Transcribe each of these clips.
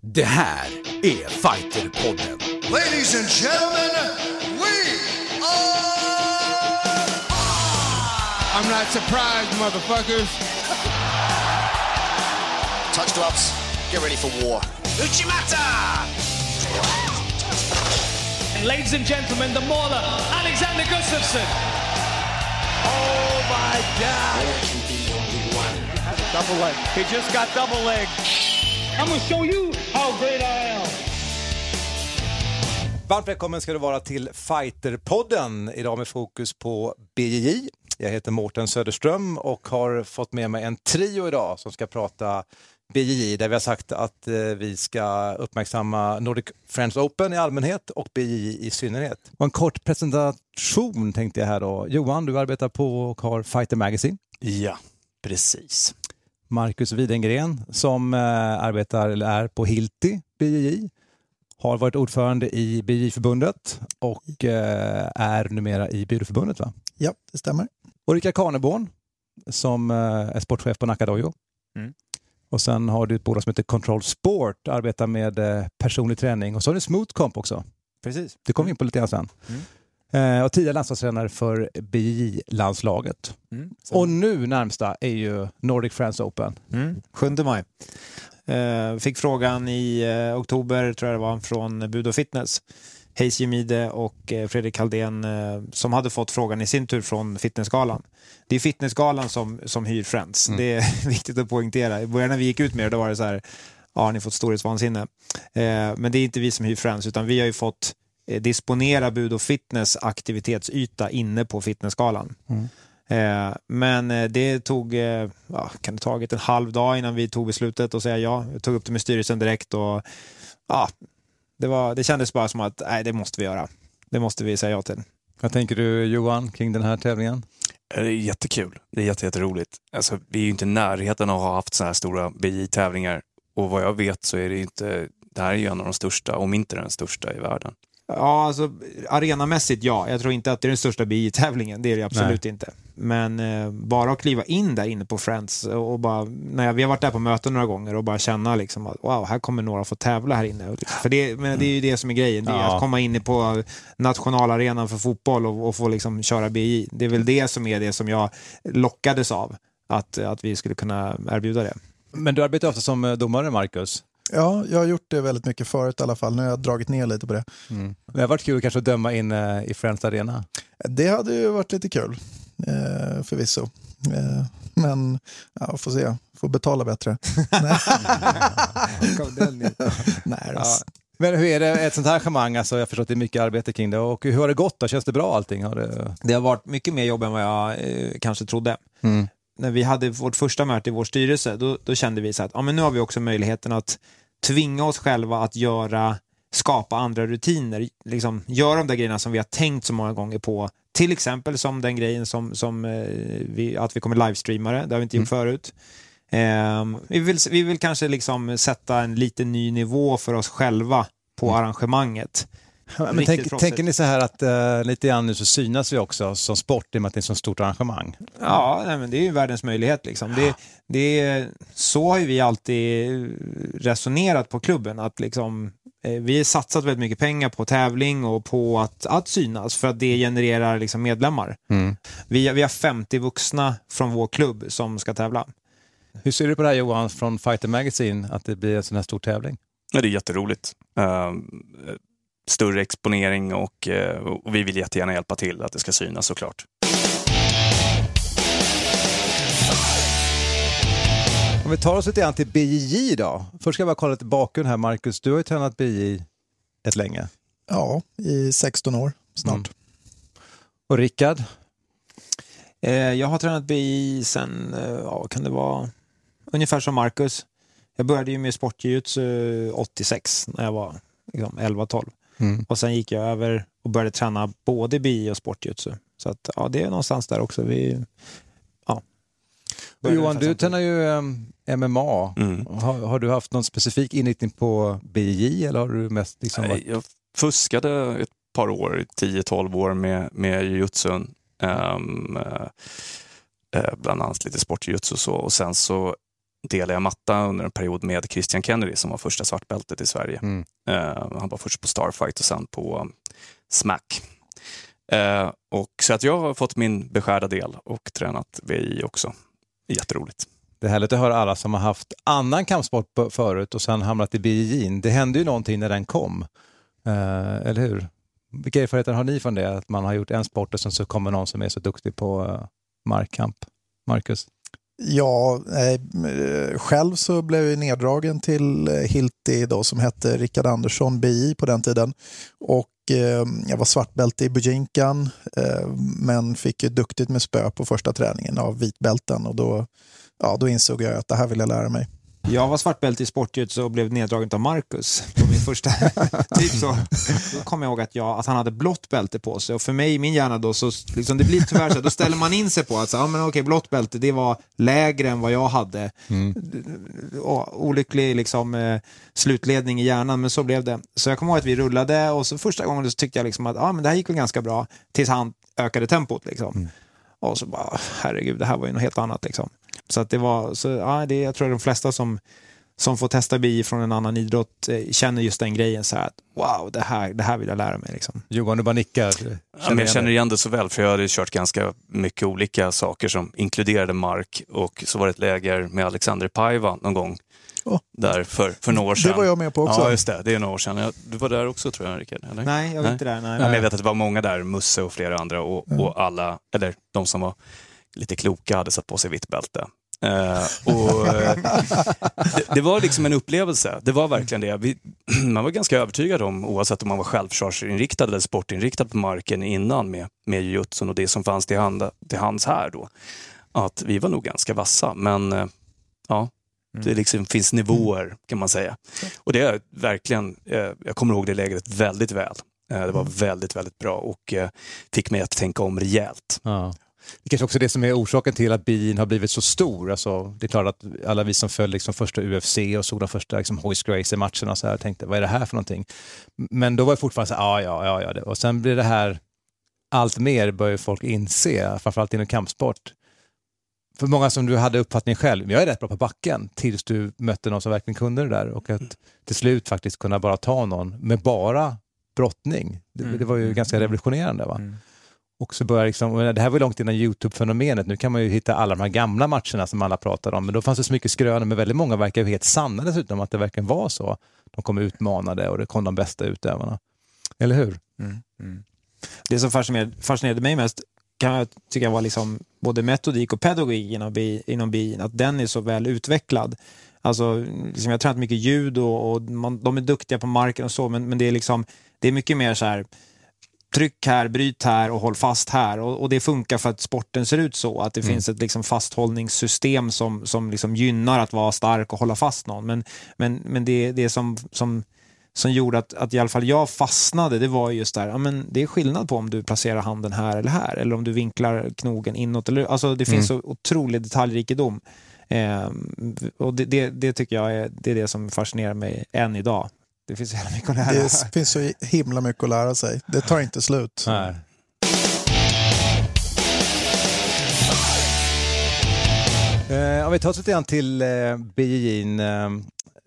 Det här är Fighterpodden. Ladies and gentlemen, we are. I'm not surprised, motherfuckers. Touch gloves. Get ready for war. Uchimata! Ladies and gentlemen, the mauler, Alexander Gustafsson. Oh my God! Double leg. He just got double leg. I'm gonna show you how great I am. Varmt välkommen ska du vara till Fighterpodden. Idag med fokus på BJJ. Jag heter Mårten Söderström och har fått med mig en trio idag som ska prata BJJ där vi har sagt att eh, vi ska uppmärksamma Nordic Friends Open i allmänhet och BJJ i synnerhet. Och en kort presentation tänkte jag här då. Johan, du arbetar på och har Fighter Magazine. Ja, precis. Marcus Widengren som eh, arbetar eller är på Hilti BJJ. Har varit ordförande i BJJ-förbundet och eh, är numera i Byråförbundet. Va? Ja, det stämmer. Och Rickard Karneborn som eh, är sportchef på Nakadojo. Mm. Och sen har du ett bolag som heter Control Sport, arbetar med eh, personlig träning. Och så har du Smooth Comp också. Precis. Det kommer vi in på lite grann sen. Eh, och tidigare landslagstränare för BJJ-landslaget. Mm. Och nu närmsta är ju Nordic Friends Open. Mm. 7 maj. Eh, fick frågan i eh, oktober, tror jag det var, från Budo Fitness. Hayes Jemide och eh, Fredrik Halldén eh, som hade fått frågan i sin tur från Fitnessgalan. Det är Fitnessgalan som, som hyr Friends. Det är viktigt att poängtera. I början när vi gick ut med det, då var det så här, ja, har ni fått storhetsvansinne. Eh, men det är inte vi som hyr Friends, utan vi har ju fått disponera Budo Fitness aktivitetsyta inne på Fitnessgalan. Eh, men eh, det tog, eh, ja, kan det tagit en halv dag innan vi tog beslutet och säga ja. Jag tog upp det med styrelsen direkt och ja, det, var, det kändes bara som att nej, det måste vi göra. Det måste vi säga ja till. Vad tänker du Johan kring den här tävlingen? Det är jättekul. Det är jätte, jätteroligt. Alltså, vi är ju inte i närheten av att ha haft så här stora BJ-tävlingar. Och vad jag vet så är det inte, det här är ju en av de största, om inte den största i världen. Ja, alltså arenamässigt ja. Jag tror inte att det är den största BI-tävlingen. Det är det absolut inte. Men eh, bara att kliva in där inne på Friends och bara, när jag, vi har varit där på möten några gånger och bara känna liksom att wow, här kommer några få tävla här inne. För det, men det är ju det som är grejen. Det är Ja. att komma in på nationalarenan för fotboll och, och få liksom köra BI. Det är väl det som är det som jag lockades av. Att, att vi skulle kunna erbjuda det. Men du arbetar ofta som eh, domare Marcus. Ja, jag har gjort det väldigt mycket förut i alla fall. Nu har jag dragit ner lite på det. Det har varit kul kanske att döma in eh, i Friends Arena. Det hade ju varit lite kul, eh, förvisso. Eh, men, ja, får se. Får betala bättre. Nej, alltså. Men hur är det ett sånt här arrangemang? Alltså, jag förstår att det är mycket arbete kring det. Och hur har det gått då? Känns det bra allting? Har det... Det har varit mycket mer jobb än vad jag eh, kanske trodde. När vi hade vårt första möte i vår styrelse, då, då kände vi så att ja, men nu har vi också möjligheten att tvinga oss själva att göra, skapa andra rutiner. Liksom, göra de där grejerna som vi har tänkt så många gånger på. Till exempel som den grejen som, som eh, vi, att vi kommer livestreama det, det har vi inte gjort förut. Ehm, vi, vill, vi vill kanske liksom sätta en lite ny nivå för oss själva på arrangemanget. Men tänk, tänker ni så här att uh, lite grann nu så synas vi också som sport i och med att det är ett så stort arrangemang? Ja, nej, men det är ju världens möjlighet. Liksom. Det, det, är- så har ju vi alltid resonerat på klubben. Att liksom, eh, vi har satsat väldigt mycket pengar på tävling och på att, att synas för att det genererar liksom medlemmar. Vi, vi har 50 vuxna från vår klubb som ska tävla. Hur ser du på det här Johan från Fighter Magazine, att det blir en sån här stor tävling? Ja, det är jätteroligt. Uh, större exponering och, eh, och vi vill jättegärna hjälpa till att det ska synas såklart. Om vi tar oss lite grann till BJJ då. Först ska jag bara kolla lite bakgrund här Marcus. Du har ju tränat BJJ ett länge. Ja, i 16 år snart. Och Rickard? Eh, jag har tränat BI sen, eh, ja, kan det vara, ungefär som Marcus. Jag började ju med sportjujutsu 86 när jag var liksom, 11-12. Och sen gick jag över och började träna både BI och sportjutsu. Så att, ja, det är någonstans där också. Vi, ja. Och Johan, du tränar ju um, MMA. Mm. Har, har du haft någon specifik inriktning på BJJ eller har du mest liksom Nej, varit... Jag fuskade ett par år, 10-12 år med, med jujutsun. Um, eh, bland annat lite sportjujutsu och så. Och sen så delade jag matta under en period med Christian Kennedy som var första svartbältet i Sverige. Mm. Eh, han var först på Starfight och sen på um, Smack. Eh, och, så att jag har fått min beskärda del och tränat VI också. Jätteroligt. Det är härligt att höra alla som har haft annan kampsport förut och sen hamnat i BJJ. Det hände ju någonting när den kom, eh, eller hur? Vilka erfarenheter har ni från det? Att man har gjort en sport och sen så kommer någon som är så duktig på markkamp. Marcus? Ja, eh, själv så blev jag neddragen till eh, Hilti då, som hette Rickard Andersson, BI på den tiden. Och eh, jag var svartbälte i Bujinkan, eh, men fick ju duktigt med spö på första träningen av vitbälten. Och då, ja, då insåg jag att det här vill jag lära mig. Jag var svartbälte i sportljud och blev neddragen av Marcus på min första. typ så. Då kom jag ihåg att, jag, att han hade blått bälte på sig och för mig i min hjärna då så liksom, det blir tyvärr så då ställer man in sig på att så, ja, men okej, blått bälte det var lägre än vad jag hade. Och, olycklig liksom, eh, slutledning i hjärnan men så blev det. Så jag kommer ihåg att vi rullade och så första gången så tyckte jag liksom att ja, men det här gick väl ganska bra tills han ökade tempot. Liksom. Och så bara, herregud, det här var ju något helt annat. Liksom. Så att det var, så, ja, det, jag tror att de flesta som, som får testa bi från en annan idrott eh, känner just den grejen så här att wow, det här, det här vill jag lära mig. Liksom. Johan, du bara nickar. Ja, men jag känner igen det så väl, för jag hade kört ganska mycket olika saker som inkluderade mark. Och så var det ett läger med Alexander Paiva någon gång. Åh. Där för, för några år Det sedan. var jag med på också. Ja, just det. Det är några år sedan. Du var där också tror jag, Rickard? Eller? Nej, jag var inte där. Nej. Ja, men jag vet att det var många där, Musse och flera andra. Och, och alla, eller de som var lite kloka, hade satt på sig vitt bälte. Eh, och, eh, det, det var liksom en upplevelse. Det var verkligen det. Vi, man var ganska övertygad om, oavsett om man var självförsvarsinriktad eller sportinriktad på marken innan med, med jujutsun och det som fanns till, hand, till hands här då, att vi var nog ganska vassa. Men eh, ja, det liksom finns nivåer kan man säga. Och det är verkligen, eh, jag kommer ihåg det lägret väldigt väl. Det var väldigt, väldigt bra och fick mig att tänka om rejält. Ja. Det kanske också är det som är orsaken till att BJ'n har blivit så stor. Alltså, det är klart att alla vi som följde liksom första UFC och såg de första liksom, Hoist Gracie-matcherna så här, tänkte vad är det här för någonting? Men då var det fortfarande så här, ja, ja, ja, ja. det- Och sen blir det här, allt mer börjar folk inse, framförallt inom kampsport. För många som du hade uppfattning själv, jag är rätt bra på backen, tills du mötte någon som verkligen kunde det där. Och att till slut faktiskt kunna bara ta någon med bara brottning. Det, det var ju ganska revolutionerande. Va? Och så börjar liksom, det här var långt innan YouTube-fenomenet. Nu kan man ju hitta alla de här gamla matcherna som alla pratar om. Men då fanns det så mycket skrönor, men väldigt många verkar ju helt sanna dessutom, att det verkligen var så. De kom utmanade och det kom de bästa utövarna. Eller hur? Mm, mm. Det som fascinerade, fascinerade mig mest kan jag tycka var liksom både metodik och pedagogik inom bi, inom bin, att den är så väl utvecklad. Alltså, liksom jag har tränat mycket ljud och, och man, de är duktiga på marken och så, men, men det är liksom det är mycket mer så här tryck här, bryt här och håll fast här. Och, och det funkar för att sporten ser ut så, att det finns ett liksom fasthållningssystem som, som liksom gynnar att vara stark och hålla fast någon. Men, men, men det, det som, som, som gjorde att, att i alla fall jag fastnade, det var just där, ja, men det är skillnad på om du placerar handen här eller här, eller om du vinklar knogen inåt. Eller, alltså det finns så otrolig detaljrikedom. Eh, och det, det, det tycker jag är det, är det som fascinerar mig än idag. Det finns så jävla mycket att lära. Det finns så himla mycket att lära sig. Det tar inte slut. Nej. Eh, om vi tar oss lite grann till eh, BJJ. Eh,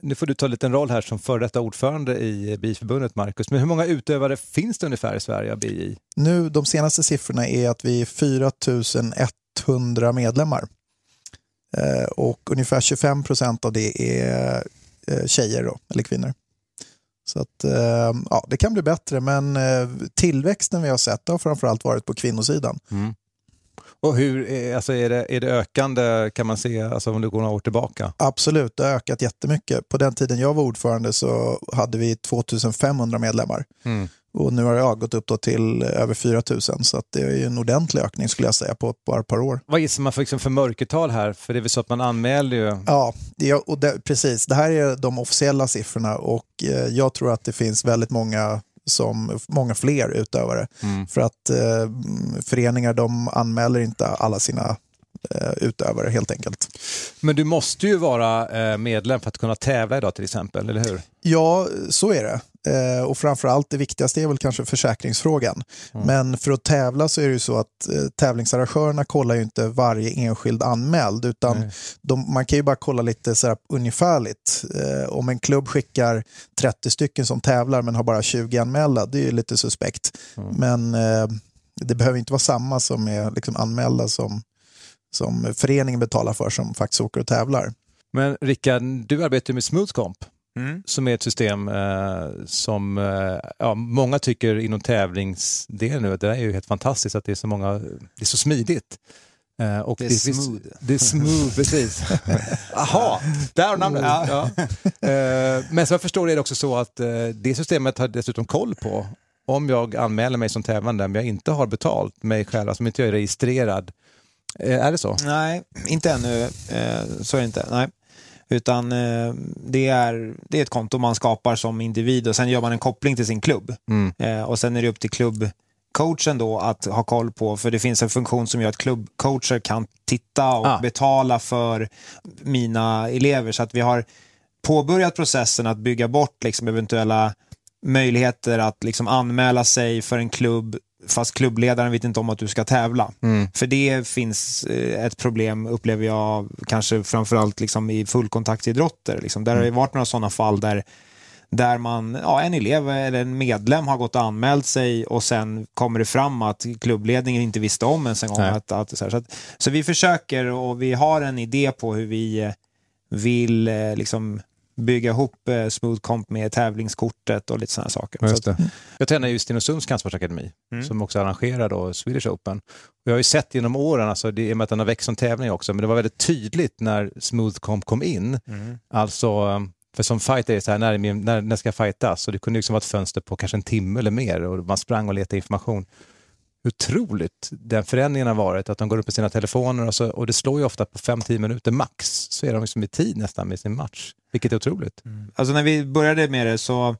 nu får du ta en liten roll här som före detta ordförande i BI-förbundet, Marcus. Men hur många utövare finns det ungefär i Sverige av BJJ? Nu, de senaste siffrorna är att vi är 4 100 medlemmar. Eh, och ungefär 25 procent av det är eh, tjejer då, eller kvinnor. Så att, eh, ja, det kan bli bättre, men eh, tillväxten vi har sett har framförallt varit på kvinnosidan. Och hur, är- alltså är, det, är det ökande kan man se, alltså om du går några år tillbaka? Absolut, det har ökat jättemycket. På den tiden jag var ordförande så hade vi 2500 medlemmar. Och nu har jag gått upp till över 4000 så att det är en ordentlig ökning skulle jag säga på bara ett par år. Vad gissar man för, liksom, för mörkertal här? För det är väl så att man anmäler ju... Ja, det, och det, precis. Det här är de officiella siffrorna och eh, jag tror att det finns väldigt många som många fler utövare. För att eh, föreningar de anmäler inte alla sina utövare helt enkelt. Men du måste ju vara eh, medlem för att kunna tävla idag till exempel, eller hur? Ja, så är det. Eh, och framförallt det viktigaste är väl kanske försäkringsfrågan. Mm. Men för att tävla så är det ju så att eh, tävlingsarrangörerna kollar ju inte varje enskild anmäld utan de, man kan ju bara kolla lite så här ungefärligt. Eh, om en klubb skickar 30 stycken som tävlar men har bara 20 anmälda, det är ju lite suspekt. Mm. Men eh, det behöver inte vara samma som är liksom anmälda som, som föreningen betalar för som faktiskt åker och tävlar. Men Rickard, du arbetar med Smoothcomp. Mm. som är ett system eh, som eh, ja, många tycker inom tävlingsdelen nu att det är ju helt fantastiskt att det är så många, det är så smidigt. Eh, och det är det, smooth. Det är smooth, precis. Jaha, där har namnet. Ja. Ja. Eh, men som jag förstår det är det också så att eh, det systemet har dessutom koll på om jag anmäler mig som tävlande men jag inte har betalt mig själv, alltså om inte jag är registrerad. Eh, är det så? Nej, inte ännu. så är det inte. Nej. Utan eh, det, är, det är ett konto man skapar som individ och sen gör man en koppling till sin klubb. Mm. Eh, och sen är det upp till klubbcoachen då att ha koll på, för det finns en funktion som gör att klubbcoacher kan titta och ah. betala för mina elever. Så att vi har påbörjat processen att bygga bort liksom eventuella möjligheter att liksom anmäla sig för en klubb fast klubbledaren vet inte om att du ska tävla. Mm. För det finns eh, ett problem, upplever jag, kanske framförallt liksom i fullkontaktidrotter. Liksom. Där mm. har det varit några sådana fall där, där man, ja, en elev eller en medlem har gått och anmält sig och sen kommer det fram att klubbledningen inte visste om ens en gång. Att, att, så, så, att, så vi försöker och vi har en idé på hur vi eh, vill eh, liksom bygga ihop eh, Smooth Comp med tävlingskortet och lite sådana saker. Just det. Jag tränar ju Stenungsunds kampsportsakademi mm. som också arrangerar då Swedish Open. Och jag har ju sett genom åren, alltså, det, i och med att den har växt som tävling också, men det var väldigt tydligt när Smooth Comp kom in. Mm. Alltså, för som fighter är det så här, när, när, när ska jag fightas? Och det kunde liksom vara ett fönster på kanske en timme eller mer och man sprang och letade information hur otroligt den förändringen har varit. Att de går upp med sina telefoner och, så, och det slår ju ofta på 5-10 minuter max så är de liksom i tid nästan med sin match. Vilket är otroligt. Mm. Alltså när vi började med det så,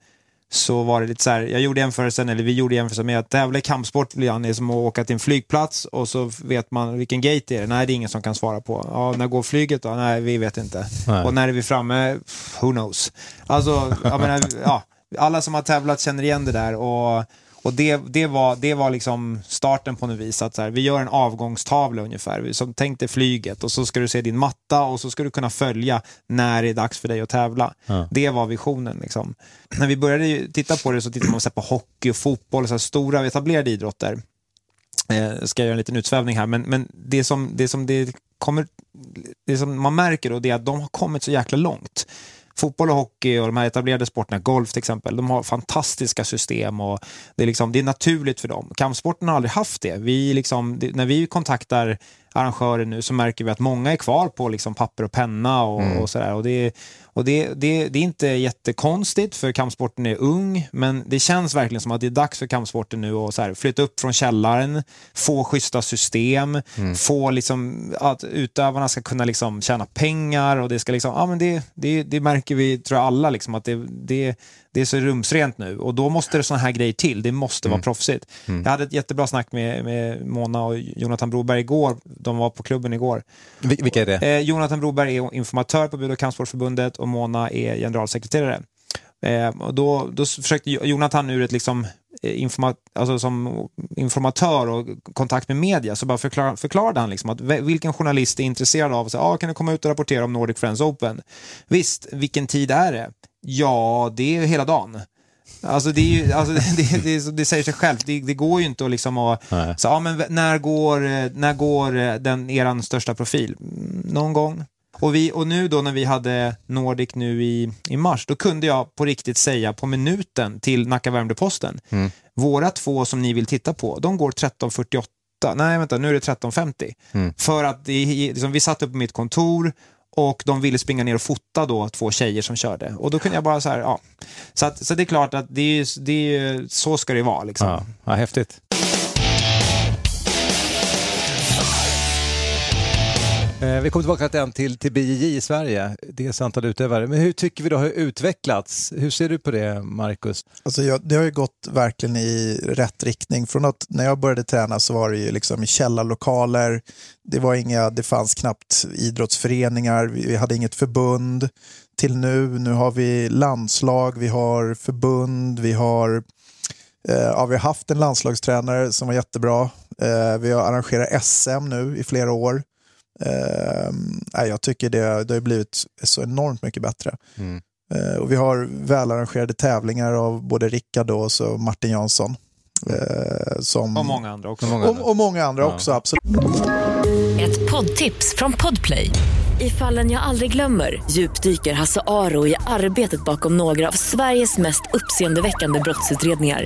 så var det lite så här, jag gjorde jämförelsen, eller vi gjorde jämförelsen med att tävla i kampsport är som att åka till en flygplats och så vet man vilken gate är det Nej, det är ingen som kan svara på. Ja, när går flyget då? Nej, vi vet inte. Nej. Och när är vi framme? Who knows? Alltså, jag menar, ja, alla som har tävlat känner igen det där och och det, det, var, det var liksom starten på något vis. Att så här, vi gör en avgångstavla ungefär. Som tänk dig flyget och så ska du se din matta och så ska du kunna följa när det är dags för dig att tävla. Ja. Det var visionen. Liksom. När vi började titta på det så tittade man på hockey och fotboll, så stora etablerade idrotter. Eh, ska jag göra en liten utsvävning här, men, men det, som, det, som det, kommer, det som man märker då, det är att de har kommit så jäkla långt fotboll och hockey och de här etablerade sporterna, golf till exempel, de har fantastiska system och det är, liksom, det är naturligt för dem. Kampsporten har aldrig haft det. Vi liksom, det, när vi kontaktar arrangörer nu så märker vi att många är kvar på liksom papper och penna och, mm. och sådär. Och det, och det, det, det är inte jättekonstigt för kampsporten är ung, men det känns verkligen som att det är dags för kampsporten nu att så här, flytta upp från källaren, få schyssta system, mm. få liksom, att utövarna ska kunna liksom tjäna pengar och det ska liksom, ja men det, det, det märker vi, tror jag alla, liksom, att det, det, det är så rumsrent nu och då måste det sådana här grejer till. Det måste mm. vara proffsigt. Mm. Jag hade ett jättebra snack med, med Mona och Jonathan Broberg igår. De var på klubben igår. Vil vilka är det? Eh, Jonathan Broberg är informatör på Bud och kampsportsförbundet och Mona är generalsekreterare. Eh, och då, då försökte Jonathan ur ett liksom, informa alltså som informatör och kontakt med media så bara förklar förklarade han liksom att vilken journalist är intresserad av att säga, ah, kan du komma ut och rapportera om Nordic Friends Open? Visst, vilken tid är det? Ja, det är hela dagen. Alltså det, är ju, alltså det, det, det, säger sig självt, det, det, går ju inte att liksom att, så, ja, men när går, när går den, eran största profil? Mm, någon gång. Och, vi, och nu då när vi hade Nordic nu i, i mars, då kunde jag på riktigt säga på minuten till Nacka Värmdö-Posten, mm. våra två som ni vill titta på, de går 13.48 nej vänta, nu är det 13.50. Mm. För att det, liksom, vi satt upp på mitt kontor och de ville springa ner och fota då två tjejer som körde. Och då kunde jag bara så här, ja. Så, att, så det är klart att det är, det är, så ska det vara. Liksom. Ja, ja, häftigt. Eh, vi kommer tillbaka till, till, till BJJ i Sverige, dels antal utövare. Men hur tycker vi då har utvecklats? Hur ser du på det, Marcus? Alltså jag, det har ju gått verkligen i rätt riktning. Från att när jag började träna så var det ju liksom i källarlokaler. Det, var inga, det fanns knappt idrottsföreningar, vi, vi hade inget förbund. Till nu, nu har vi landslag, vi har förbund, vi har eh, Ja, vi har haft en landslagstränare som var jättebra. Eh, vi har arrangerat SM nu i flera år. Eh, jag tycker det, det har blivit så enormt mycket bättre. Mm. Eh, och vi har välarrangerade tävlingar av både Rickard och så Martin Jansson. Eh, som, Och många andra också. Många och, och många andra Ja. också, absolut. Ett poddtips från Podplay. I fallen jag aldrig glömmer djupdyker Hasse Aro i arbetet bakom några av Sveriges mest uppseendeväckande brottsutredningar.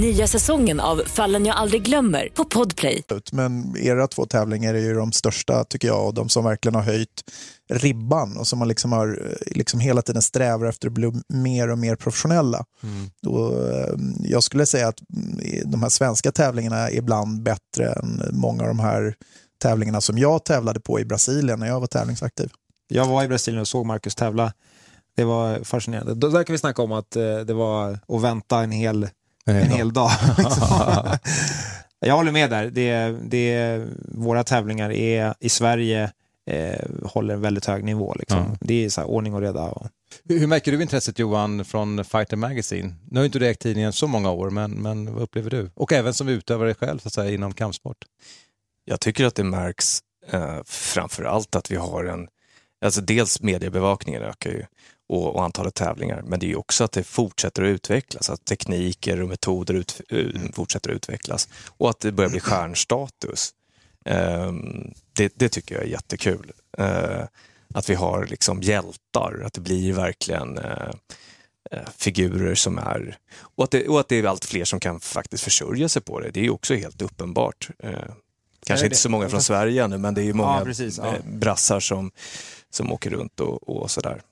Nya säsongen av Fallen jag aldrig glömmer på Podplay. Men era två tävlingar är ju de största tycker jag och de som verkligen har höjt ribban och som man liksom har eh, liksom hela tiden strävar efter att bli mer och mer professionella. Och, eh, jag skulle säga att mm, de här svenska tävlingarna är ibland bättre än många av de här tävlingarna som jag tävlade på i Brasilien när jag var tävlingsaktiv. Jag var i Brasilien och såg Marcus tävla. Det var fascinerande. Då- Där kan vi snacka om att eh, det var att vänta en hel, en hel dag. liksom. Jag håller med där. Det, det, våra tävlingar är, i Sverige eh, håller en väldigt hög nivå. Liksom. Ja. Det är så här, ordning och reda. Och, Hur, hur märker du intresset Johan från Fighter Magazine? Nu har ju inte du ägt tidningen så många år, men, men vad upplever du? Och även som utövare själv så att säga, inom kampsport. Jag tycker att det märks eh, framför allt att vi har en, alltså dels mediebevakningen ökar ju och, och antalet tävlingar, men det är också att det fortsätter att utvecklas, att tekniker och metoder ut, eh, fortsätter att utvecklas och att det börjar bli stjärnstatus. Eh, det, det tycker jag är jättekul. Eh, att vi har liksom hjältar, att det blir verkligen eh, figurer som är... Och att, det, och att det är allt fler som kan faktiskt försörja sig på det. Det är också helt uppenbart. Är kanske inte det? så många från Sverige ännu, men det är ju många Ja, precis, ja. brassar som, som åker runt och, och sådär.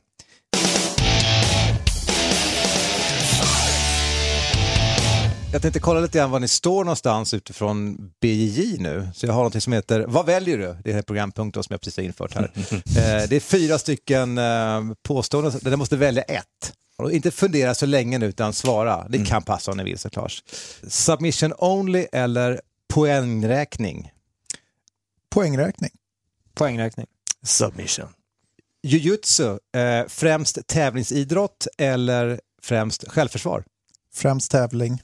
Jag tänkte kolla lite grann var ni står någonstans utifrån BJJ nu. Så jag har något som heter Vad väljer du? Det är en programpunkt då som jag precis har infört här. Eh, det är fyra stycken eh, påståenden, där ni måste välja ett. Och inte fundera så länge nu utan svara. Det kan passa om ni vill såklart. Submission only eller poängräkning? Poängräkning. poängräkning. Submission. Jujutsu, eh, främst tävlingsidrott eller främst självförsvar? Främst tävling.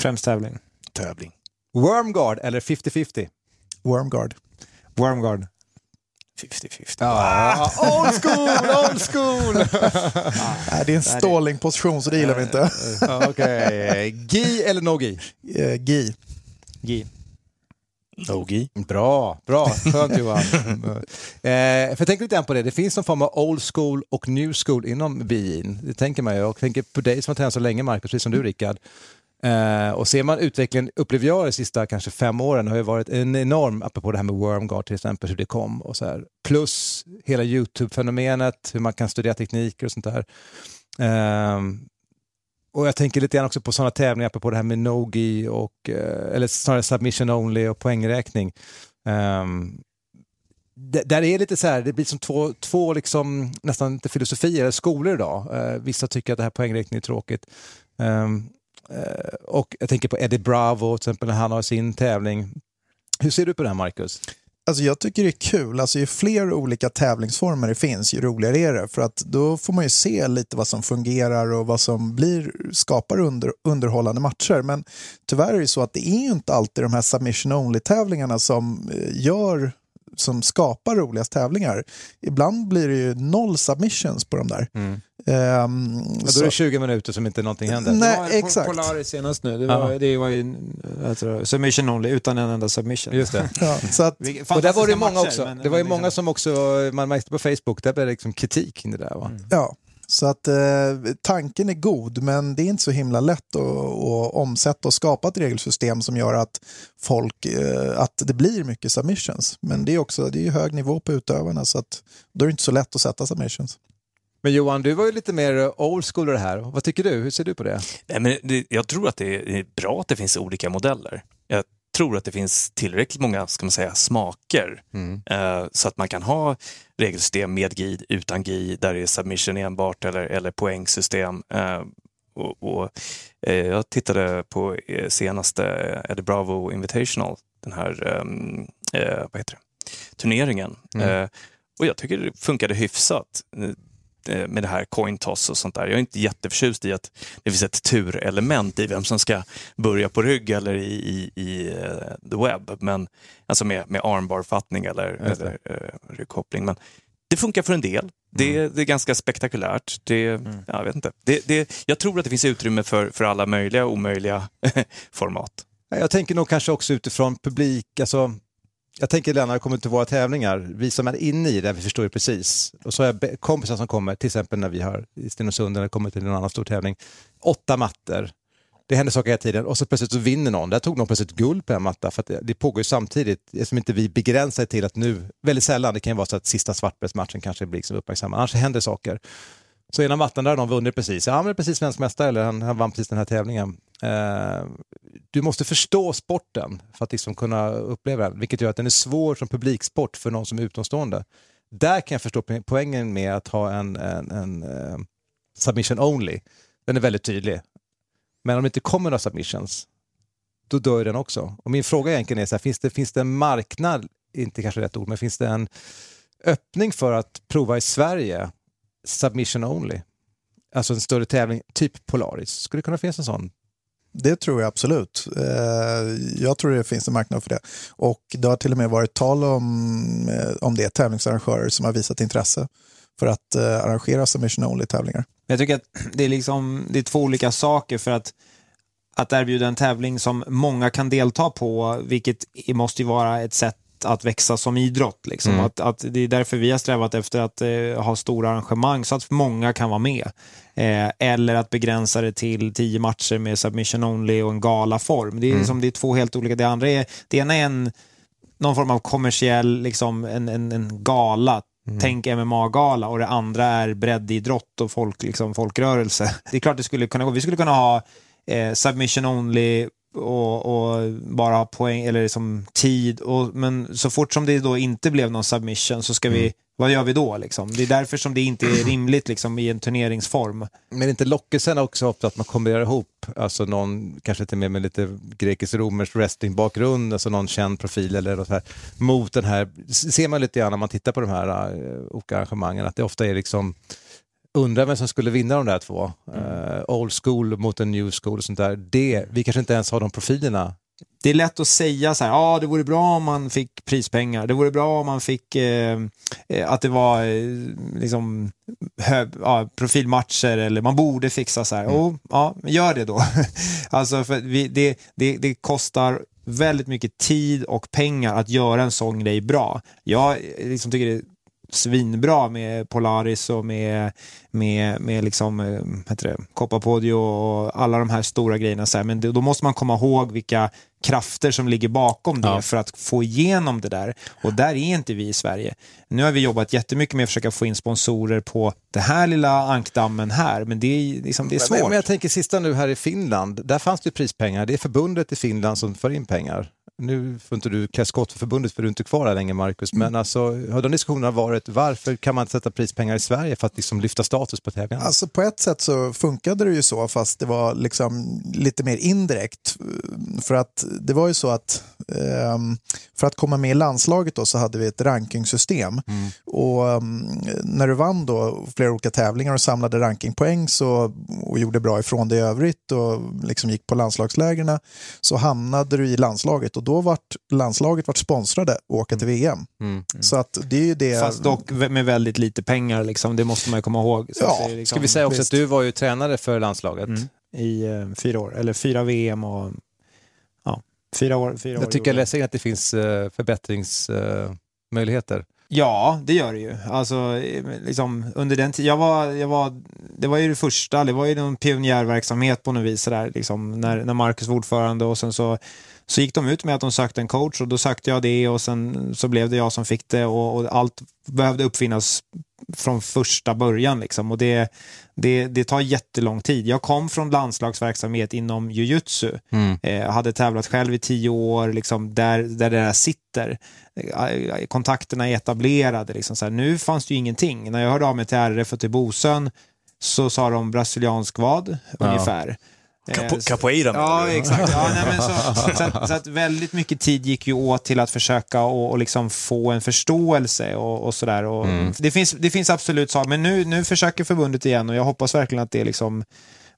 Främst tävling. Tävling. Wormguard eller 50-50? Wormguard. Wormguard. 50-50. Ja, old school, old school! Nej, det är en stålingposition så det gillar vi inte. Okej, gi eller no gi? Eh, Gi. Gi. Nogi. Bra, bra, skönt Johan. eh, för jag lite grann på det, det finns någon form av old school och new school inom bin. Det tänker man ju och tänker på dig som har tränat så länge Marcus, precis som du Rickard. Eh, och ser man utvecklingen, upplever jag de sista kanske fem åren, har ju varit en enorm, apropå det här med Wormguard till exempel, hur det kom och så här. Plus hela YouTube-fenomenet, hur man kan studera tekniker och sånt där. Eh, och jag tänker lite grann också på sådana tävlingar, apropå det här med Nogi och, eh, eller snarare submission only och poängräkning. Um, där är lite så här, det blir som två, två liksom, nästan inte filosofier, eller skolor idag. Uh, vissa tycker att det här poängräkning är tråkigt. Um, uh, och jag tänker på Eddie Bravo, till exempel när han har sin tävling. Hur ser du på det här, Marcus? Alltså jag tycker det är kul. Alltså ju fler olika tävlingsformer det finns, ju roligare är det. För att då får man ju se lite vad som fungerar och vad som blir, skapar under, underhållande matcher. Men tyvärr är det så att det är ju inte alltid de här submission only-tävlingarna som eh, gör som skapar roligast tävlingar. Ibland blir det ju noll submissions på de där. Mm. Ehm, Ja, då är det 20 minuter som inte någonting händer. Nej, Det var exakt. Polaris senast nu. Det var, Ja. det var ju jag tror, submission only, utan en enda submission. Just det. ja, så att, Och där var det många matcher, också. men- det var ju men många liksom- som också, man märkte på Facebook, där blev det liksom kritik kring det där va? ja. Så att eh, tanken är god, men det är inte så himla lätt att, att omsätta och skapa ett regelsystem som gör att folk, eh, att det blir mycket submissions. Men det är också det är ju hög nivå på utövarna, så att då är det inte så lätt att sätta submissions. Men Johan, du var ju lite mer old school i det här. Vad tycker du? Hur ser du på det? Nej, men det, jag tror att det är bra att det finns olika modeller. Jag tror att det finns tillräckligt många ska man säga, smaker Mm. eh, så att man kan ha regelsystem med GID, utan GID, där det är submission enbart eller, eller poängsystem. Eh, och, och, eh, jag tittade på eh, senaste Eddie Bravo Invitational, den här ehm, eh, vad heter det? turneringen. Mm. Eh, och jag tycker det funkade hyfsat med det här coin toss och sånt där. Jag är inte jätteförtjust i att det finns ett turelement i vem som ska börja på rygg eller i, i, i eh, the web, men alltså med, med armbarfattning eller, eller uh, ryggkoppling. Men det funkar för en del. Det, det är ganska spektakulärt. Det, jag, vet inte. Det, det, jag tror att det finns utrymme för, för alla möjliga och omöjliga format. Jag tänker nog kanske också utifrån publik, alltså jag tänker när det kommer till våra tävlingar, vi som är inne i det, vi förstår ju precis. Och så har jag kompisar som kommer, till exempel när vi har i Stenungsund eller kommer till någon annan stor tävling, åtta mattor. Det händer saker hela tiden och så plötsligt så vinner någon. Där tog någon plötsligt guld på en matta för att det, det pågår ju samtidigt. Eftersom inte vi begränsar till att nu, väldigt sällan, det kan ju vara så att sista svartbältsmatchen kanske blir liksom uppmärksammad, annars händer saker. Så ena mattan där de vunnit precis, ja han är precis svensk mästare eller han, han vann precis den här tävlingen. Eh, du måste förstå sporten för att liksom kunna uppleva den, vilket gör att den är svår som publiksport för någon som är utomstående. Där kan jag förstå poängen med att ha en, en, en eh, submission only. Den är väldigt tydlig. Men om det inte kommer några submissions, då dör den också. Och min fråga egentligen är, så här, finns, det, finns det en marknad, inte kanske rätt ord, men finns det en öppning för att prova i Sverige submission only? Alltså en större tävling, typ Polaris. Skulle det kunna finnas en sån? Det tror jag absolut. Eh, Jag tror det finns en marknad för det. Och det har till och med varit tal om, eh, om det tävlingsarrangörer som har visat intresse för att eh, arrangera submission only-tävlingar. Jag tycker att det är, liksom, det är två olika saker för att, att erbjuda en tävling som många kan delta på, vilket måste ju vara ett sätt att växa som idrott. Liksom. Mm. Att, att det är därför vi har strävat efter att eh, ha stora arrangemang så att många kan vara med. Eh, eller att begränsa det till tio matcher med submission only och en galaform. Det är, Mm. liksom, det är två helt olika. Det andra är, det ena är en, någon form av kommersiell, liksom, en, en, en gala. Tänk MMA-gala och det andra är breddidrott och folk, liksom, folkrörelse. Det är klart det skulle kunna gå. Vi skulle kunna ha eh, submission only och, och bara ha poäng eller liksom tid. Och, men så fort som det då inte blev någon submission så ska vi, vad gör vi då? Liksom? Det är därför som det inte är rimligt liksom, i en turneringsform. Men är inte lockelsen också ofta att man kombinerar ihop, alltså någon, kanske inte med, med lite grekisk-romersk wrestlingbakgrund, alltså någon känd profil eller något så här, mot den här, ser man lite grann när man tittar på de här uh, olika arrangemangen, att det ofta är liksom, undrar vem som skulle vinna de där två, Eh, old school mot en new school och sånt där, det, vi kanske inte ens har de profilerna. Det är lätt att säga så här, ja ah, det vore bra om man fick prispengar, det vore bra om man fick eh, eh, att det var eh, liksom, hö, ja, profilmatcher eller man borde fixa så här, oh, ja, gör det då. alltså för vi, det, det, det kostar väldigt mycket tid och pengar att göra en sån grej bra. Jag eh, liksom tycker det är svinbra med Polaris och med, med, med liksom, eh, heter det, Copapodio och alla de här stora grejerna. Så här. Men då måste man komma ihåg vilka krafter som ligger bakom det Ja. för att få igenom det där. Och där är inte vi i Sverige. Nu har vi jobbat jättemycket med att försöka få in sponsorer på det här lilla ankdammen här, men det är, liksom, det är svårt. Men, men jag tänker sista nu här i Finland, där fanns det prispengar, det är förbundet i Finland som för in pengar. Nu får inte du klä skott för förbundet för du är inte kvar här länge Marcus, men alltså, har de diskussionerna varit varför kan man inte sätta prispengar i Sverige för att liksom lyfta status på tävlingarna? Alltså på ett sätt så funkade det ju så, fast det var liksom lite mer indirekt. För att det var ju så att ehm, för att komma med i landslaget då så hade vi ett rankingsystem. Och ehm, när du vann då flera olika tävlingar och samlade rankingpoäng så, och gjorde bra ifrån det i övrigt och liksom gick på landslagslägren så hamnade du i landslaget och då vart landslaget vart sponsrade att åka till VM. Mm. Så att det är ju det. Fast dock med väldigt lite pengar, liksom. det måste man ju komma ihåg. Så Ja, liksom, Ska vi säga också visst. att du var ju tränare för landslaget. Mm. i eh, fyra år, eller fyra VM och ja, fyra år. Fyra år Jag tycker jag in att det finns uh, förbättringsmöjligheter. Ja, det gör det ju. Alltså, eh, liksom, under den tiden, jag var, jag var, det var ju det första, det var ju någon pionjärverksamhet på något vis, sådär, liksom, när, när Marcus var ordförande och sen så, så gick de ut med att de sökte en coach och då sökte jag det och sen så blev det jag som fick det och, och allt behövde uppfinnas från första början. Liksom. Och det, det, det tar jättelång tid. Jag kom från landslagsverksamhet inom jujutsu. Mm. Eh, hade tävlat själv i tio år, liksom, där, där det där sitter. Eh, kontakterna är etablerade. Liksom, så här. Nu fanns det ju ingenting. När jag hörde av mig till RF och till Bosön så sa de brasiliansk vad, ungefär. Capo, Eh, capoeira Ja, exakt. Ja, nej, men så, så, att, så att väldigt mycket tid gick ju åt till att försöka och, och liksom få en förståelse och, och sådär. Och det, finns, det finns absolut saker, men nu, nu försöker förbundet igen och jag hoppas verkligen att det, liksom,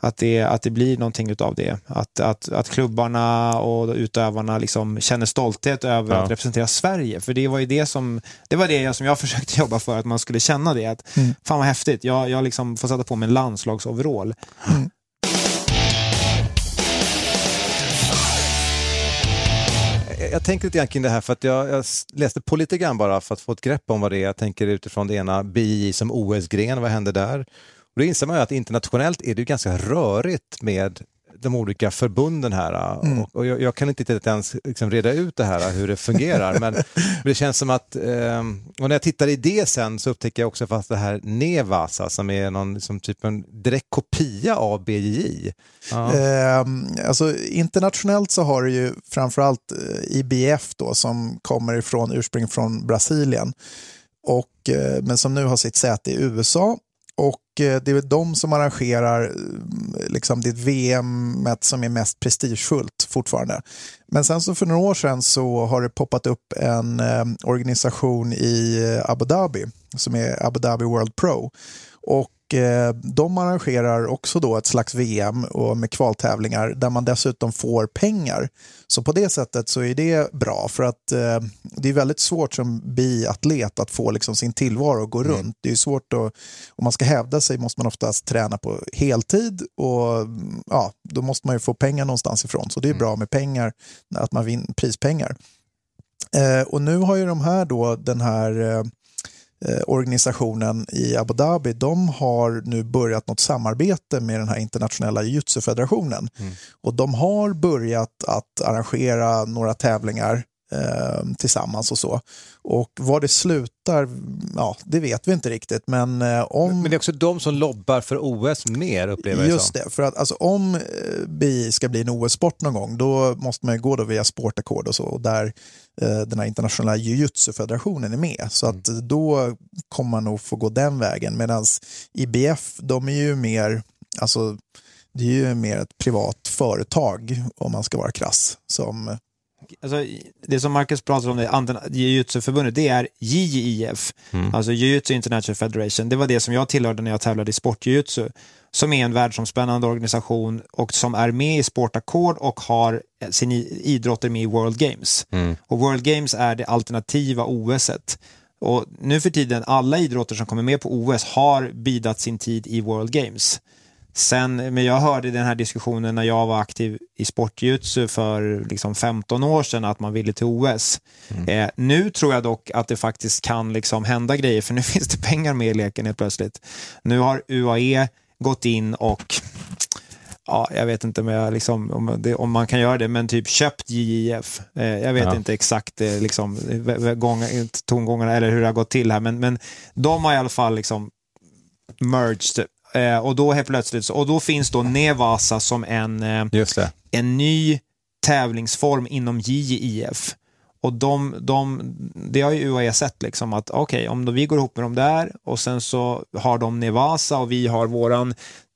att det, att det blir någonting av det. Att, att, att klubbarna och utövarna liksom känner stolthet över Ja. att representera Sverige. För det var ju det som, det var det jag, som jag försökte jobba för, att man skulle känna det. Att, Fan vad häftigt, jag, jag liksom får sätta på mig en landslagsoverall. Jag- Jag tänker lite grann kring det här för att jag, jag läste på lite grann bara för att få ett grepp om vad det är. Jag tänker utifrån det ena BJJ som OS-gren, vad händer där? Och då inser man ju att internationellt är det ju ganska rörigt med de olika förbunden här. Och, och jag, jag kan inte ens liksom reda ut det här, hur det fungerar. men det känns som att, eh, och när jag tittar i det sen så upptäcker jag också fast det här Nevasa som är någon liksom, typ en direkt kopia av BJJ. Ja. Eh, alltså, internationellt så har du ju framförallt eh, IBF då, som kommer ifrån ursprung från Brasilien. Och, eh, men som nu har sitt säte i USA. Och eh, det är de som arrangerar eh, liksom det VM som är mest prestigefullt fortfarande. Men sen så för några år sedan så har det poppat upp en eh, organisation i Abu Dhabi som är Abu Dhabi World Pro. Och de arrangerar också då ett slags VM och med kvaltävlingar där man dessutom får pengar. Så på det sättet så är det bra för att eh, det är väldigt svårt som biatlet att få liksom sin tillvaro att gå runt. Det är svårt att, om man ska hävda sig måste man oftast träna på heltid och mm, ja, då måste man ju få pengar någonstans ifrån. Så det är bra med pengar, att man vinner prispengar. Eh, och nu har ju de här då den här eh, organisationen i Abu Dhabi, de har nu börjat något samarbete med den här internationella jiu-jitsu-federationen. Och de har börjat att arrangera några tävlingar eh, tillsammans och så. Och var det slutar, ja, det vet vi inte riktigt. Men eh, om... Men det är också de som lobbar för OS mer upplever jag Just det, för att alltså, om eh, BI ska bli en OS-sport någon gång då måste man ju gå då via sportakord och så och där eh, den här internationella jiu-jitsu-federationen är med. Så att då kommer man nog få gå den vägen medan IBF de är ju mer, alltså det är ju mer ett privat företag om man ska vara krass. Som, Alltså, det som Marcus pratar om, det andra- jiu-jitsu-förbundet, det är JJIF, alltså Jiu-Jitsu International Federation. Det var det som jag tillhörde när jag tävlade i sport-jiu-jitsu, som är en världsomspännande organisation och som är med i Sportakord och har sin i- idrotter med i World Games. Och World Games är det alternativa OSet. Och nu för tiden, alla idrotter som kommer med på OS har bidat sin tid i World Games. Sen, men jag hörde den här diskussionen när jag var aktiv i sportjutsu för liksom 15 år sedan att man ville till OS. Eh, nu tror jag dock att det faktiskt kan liksom hända grejer för nu finns det pengar med i leken helt plötsligt. Nu har UAE gått in och Ja, jag vet inte om, jag liksom, om, det, om man kan göra det, men typ köpt JIF. Eh, jag vet Ja. inte exakt eh, liksom, gång, tongångarna eller hur det har gått till här, men, men de har i alla fall liksom merged. Eh, och då helt plötsligt, och då finns då Nevasa som en, eh, en ny tävlingsform inom JJIF. Och de, de, det har ju UAE sett liksom att okej, om då vi går ihop med dem där och sen så har de Nevasa och vi har våran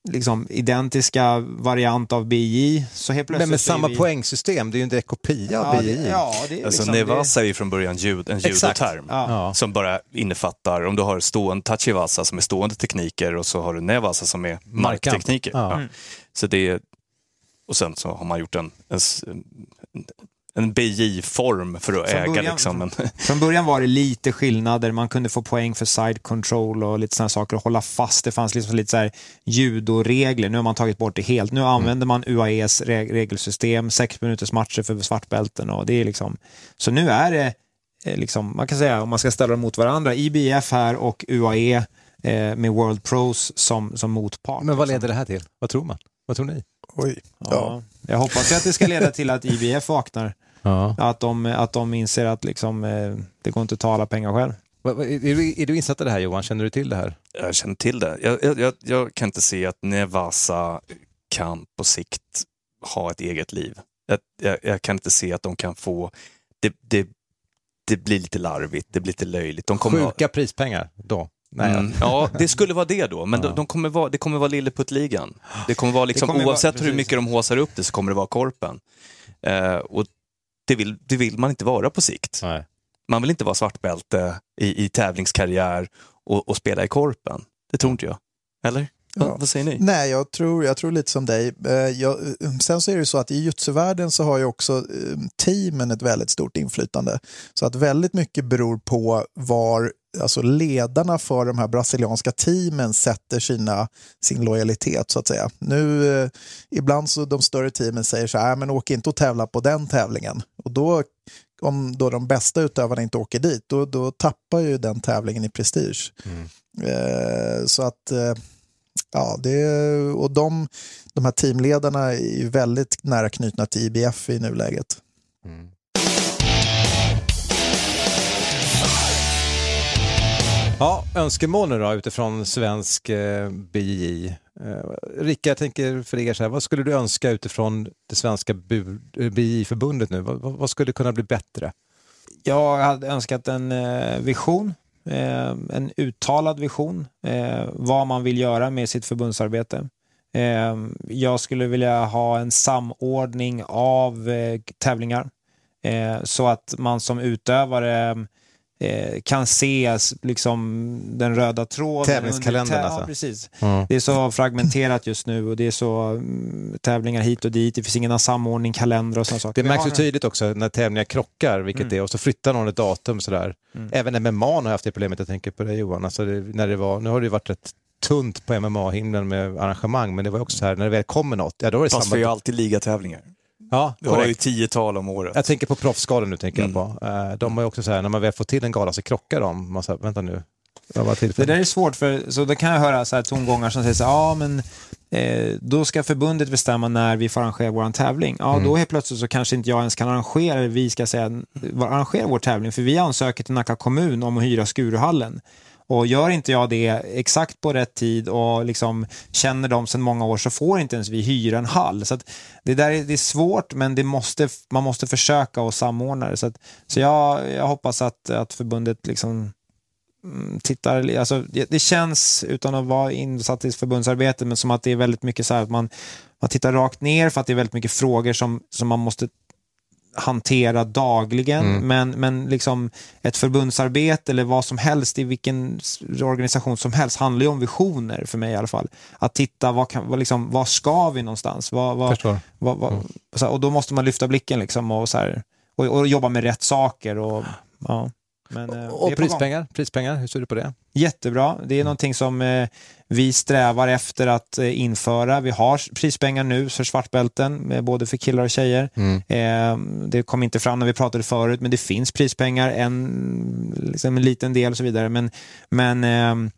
liksom identiska variant av BJ så helt plötsligt Men med samma vi... poängsystem, det är ju en direkt kopia av Ja, BJJ. det, ja, det är Alltså liksom, Nevasa är ju från början jud, en judoterm Ja. som bara innefattar, om du har stående tachivasa som är stående tekniker och så har du nevasa som är marktekniker. Ja. Ja. Så det är, och sen så har man gjort en, en, en BJ-form för att Från äga början- liksom en, Från början var det lite skillnader, man kunde få poäng för side control och lite sådana saker och hålla fast. Det fanns liksom lite så här judoregler, nu har man tagit bort det helt. Nu använder man UAEs re- regelsystem, sex minuters matcher för svartbälten och det är liksom, så nu är det eh, liksom, man kan säga om man ska ställa dem mot varandra, IBF här och UAE eh, med World Pros som, som motpart. Men vad leder det här till? Vad tror man? Vad tror ni? Oj. Ja. Jag hoppas att det ska leda till att IBF vaknar. Ja. Att, de, att de inser att liksom, eh, det går inte att ta alla pengar själv. Är du, är du insatt i det här Johan? Känner du till det här? Jag känner till det. Jag, jag, jag, kan inte se att Nevasa kan på sikt ha ett eget liv. Jag, jag, jag kan inte se att de kan få... Det, det, det blir lite larvigt, det blir lite löjligt. De kommer Sjuka prispengar då? Nej, Mm. Ja, det skulle vara det då, men de, de kommer vara, det kommer vara Lilleputtligan. Det kommer vara liksom, kommer vara- oavsett hur precis. mycket de håsar upp det så kommer det vara korpen. Eh, och det vill, det vill man inte vara på sikt. Nej. Man vill inte vara svartbälte i, i tävlingskarriär och, och spela i korpen. Det tror inte jag. Eller? Ja. Vad, säger ni? Nej, jag tror, jag tror lite som dig. Eh, Jag, sen så är det så att i jujutsu-världen så har ju också eh, teamen ett väldigt stort inflytande. Så att väldigt mycket beror på var alltså ledarna för de här brasilianska teamen sätter sina, sin lojalitet så att säga. Nu, eh, ibland så de större teamen säger så här, "Nej, men åk inte och tävla på den tävlingen. Och då, om då de bästa utövarna inte åker dit, då, då tappar ju den tävlingen i prestige. Eh, så att eh, Ja, det, och de, de här teamledarna är ju väldigt nära knutna till IBF i nuläget. Ja, önskemål nu då utifrån svensk eh, BJJ. Eh, Rickard, jag tänker för er så här, vad skulle du önska utifrån det svenska bu- eh, BJJ-förbundet nu? Vad, vad, vad skulle kunna bli bättre? Jag hade önskat en eh, vision, eh, en uttalad vision, eh, vad man vill göra med sitt förbundsarbete. Eh, jag skulle vilja ha en samordning av eh, tävlingar eh, så att man som utövare eh, kan se liksom, den röda tråden. Tävlingskalendern, under- alltså. Ja, precis. Mm. Det är så fragmenterat just nu och det är så mm, tävlingar hit och dit. Det finns ingen samordning, kalender och sådana saker. Det Vi märks ju tydligt också när tävlingar krockar, vilket Mm. det är, och så flyttar någon ett datum sådär. Mm. Även MMA har haft det problemet, jag tänker på det Johan. Alltså det, när det var, nu har det ju varit rätt tunt på MMA-himlen med arrangemang, men det var också så här, när det väl kommer något, ja då är det Fast samma... vi har ju alltid ligatävlingar. Ja, Vi har ju tiotal om året. Jag tänker på proffsgalan nu, tänker Mm. jag på. Eh, De har ju också så här, när man väl får till en gala så krockar de. Man säger, vänta nu, Det där är svårt, för så då kan jag höra så här tongångar som säger så här, ja men eh, då ska förbundet bestämma när vi får arrangera vår tävling. Ja, Mm. då helt plötsligt så kanske inte jag ens kan arrangera, vi ska säga, arrangera vår tävling, för vi ansöker till Nacka kommun om att hyra Skuruhallen. Och gör inte jag det exakt på rätt tid och liksom känner dem sedan många år så får inte ens vi hyra en hall. Så att det där är, det är svårt men det måste, man måste försöka och samordna det. Så, att, så jag, jag hoppas att, att förbundet liksom mm, tittar, alltså det, det känns utan att vara insatt i förbundsarbete men som att det är väldigt mycket så här att man, man tittar rakt ner för att det är väldigt mycket frågor som, som man måste hantera dagligen, Mm. men, men liksom ett förbundsarbete eller vad som helst i vilken organisation som helst handlar ju om visioner för mig i alla fall. Att titta, vad, kan, vad, liksom, vad ska vi någonstans? Vad, vad, vad, vad, så här, och då måste man lyfta blicken liksom och, så här, och, och jobba med rätt saker. Och, ja. Men, eh, Och prispengar, prispengar, hur ser du på det? Jättebra. Det är någonting som eh, vi strävar efter att eh, införa. Vi har prispengar nu för svartbälten, eh, både för killar och tjejer. Eh, det kom inte fram när vi pratade förut, men det finns prispengar, en, liksom en liten del och så vidare. Men, men eh,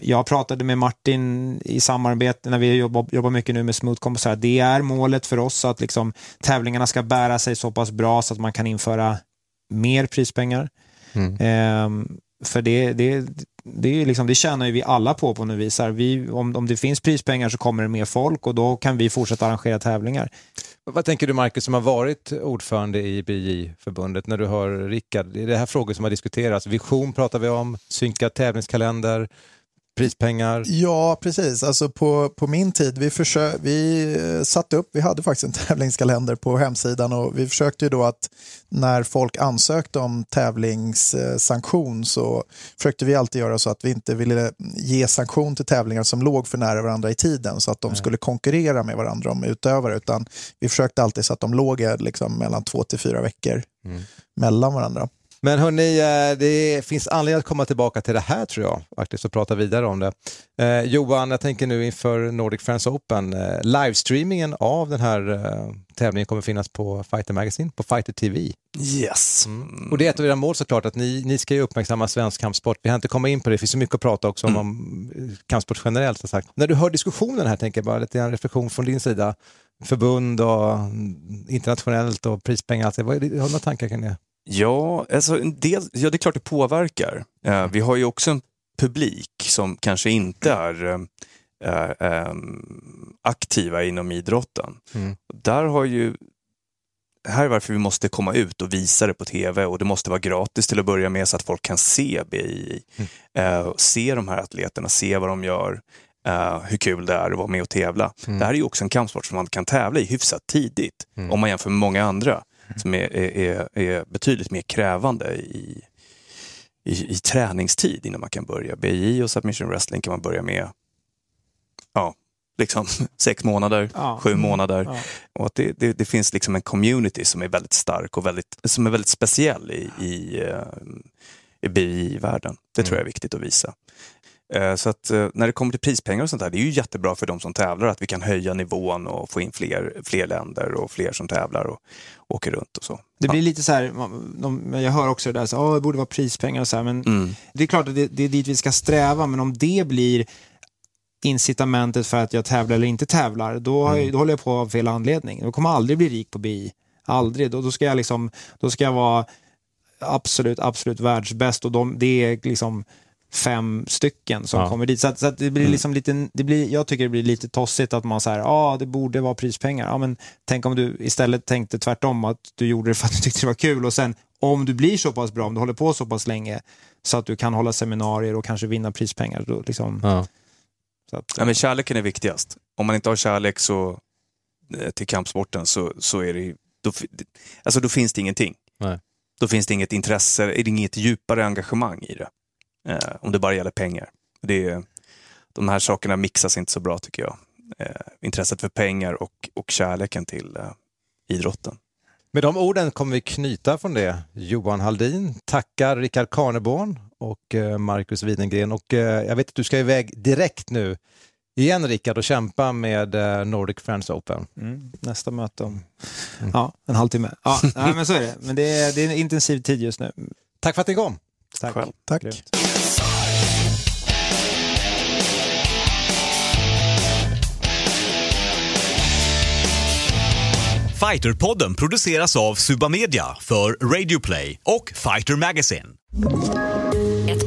jag pratade med Martin i samarbete när vi jobbar, jobbar mycket nu med Smoothcom. och Så här, det är målet för oss att liksom, tävlingarna ska bära sig så pass bra så att man kan införa mer prispengar. Ehm, för det, det, det, är liksom, det tjänar ju vi alla på på något vis. Vi, om, om det finns prispengar så kommer det mer folk och då kan vi fortsätta arrangera tävlingar. Vad tänker du Marcus som har varit ordförande i BJ-förbundet när du hör Rickard? Är det här frågor som har diskuterats? Vision pratar vi om, synkad tävlingskalender, prispengar. Ja, precis. Alltså på, på min tid, vi, försö- vi eh, satte upp, vi hade faktiskt en tävlingskalender på hemsidan och vi försökte ju då att när folk ansökte om tävlingssanktion så försökte vi alltid göra så att vi inte ville ge sanktion till tävlingar som låg för nära varandra i tiden så att de skulle konkurrera med varandra om utövare utan vi försökte alltid så att de låg liksom mellan två till fyra veckor mellan varandra. Men hörni, eh, det finns anledning att komma tillbaka till det här tror jag, faktiskt, och prata vidare om det. Eh, Johan, jag tänker nu inför Nordic Friends Open, eh, livestreamingen av den här eh, tävlingen kommer finnas på Fighter Magazine, på Fighter TV. Yes. Mm. Och det är ett av era mål såklart, att ni, ni ska ju uppmärksamma svensk kampsport. Vi har inte kommit in på det, det finns så mycket att prata också om, om kampsport generellt. Så sagt. När du hör diskussionen här, tänker jag bara lite en reflektion från din sida. Förbund och internationellt och prispengar, alltså, vad har du några tankar kring det? Ja, alltså en del, ja, det är klart det påverkar. Eh, vi har ju också en publik som kanske inte är eh, eh, aktiva inom idrotten. Mm. Där har ju här är varför vi måste komma ut och visa det på tv och det måste vara gratis till att börja med så att folk kan se BI. Eh, se de här atleterna, se vad de gör, eh, hur kul det är att vara med och tävla. Mm. Det här är ju också en kampsport som man kan tävla i hyfsat tidigt Mm. om man jämför med många andra som är, är, är, betydligt mer krävande i, i, i träningstid innan man kan börja. BI och submission wrestling kan man börja med ja, liksom sex månader, Ja. sju månader. Ja. Och att det, det, det finns liksom en community som är väldigt stark och väldigt, som är väldigt speciell i, i, eh, i BI-världen. Det tror jag är viktigt att visa. Eh, Så att eh, när det kommer till prispengar och sånt där, det är ju jättebra för de som tävlar att vi kan höja nivån och få in fler, fler länder och fler som tävlar och åker runt och så. Det blir lite så här, de, jag hör också det där, så, "Åh, det borde vara prispengar och så här, men Mm. det är klart att det, det är dit vi ska sträva, men om det blir incitamentet för att jag tävlar eller inte tävlar, då, jag- då håller jag på av fel anledning. Då kommer jag aldrig bli rik på BI. Aldrig. Då, då, ska jag liksom, då ska jag vara absolut, absolut världsbäst och de, det är liksom fem stycken som Ja. kommer dit. Så, att, så att det blir liksom lite, det blir, jag tycker det blir lite tossigt att man säger, ja ah, det borde vara prispengar. Ja, men tänk om du istället tänkte tvärtom, att du gjorde det för att du tyckte det var kul och sen om du blir så pass bra, om du håller på så pass länge så att du kan hålla seminarier och kanske vinna prispengar. Då, liksom, Ja. så att, Ja, men kärleken är viktigast. Om man inte har kärlek så, eh, till kampsporten så, så är det, då, alltså då finns det ingenting. Nej. Då finns det inget intresse, är det inget djupare engagemang i det. Eh, om det bara gäller pengar. Det är, de här sakerna mixas inte så bra tycker jag. Eh, intresset för pengar och, och kärleken till eh, idrotten. Med de orden kommer vi knyta från det. Johan Haldin tackar Rickard Karneborn och eh, Marcus Widengren. Och eh, jag vet att du ska iväg direkt nu igen Rickard och kämpa med eh, Nordic Friends Open. mm, nästa möte om ja, en halvtimme. Ja, nej, men så är det. Men det är, det är en intensiv tid just nu. Tack för att ni kom. Tack. Själv. Tack. Grymt. Fighterpodden produceras av Suba Media för Radio Play och Fighter Magazine.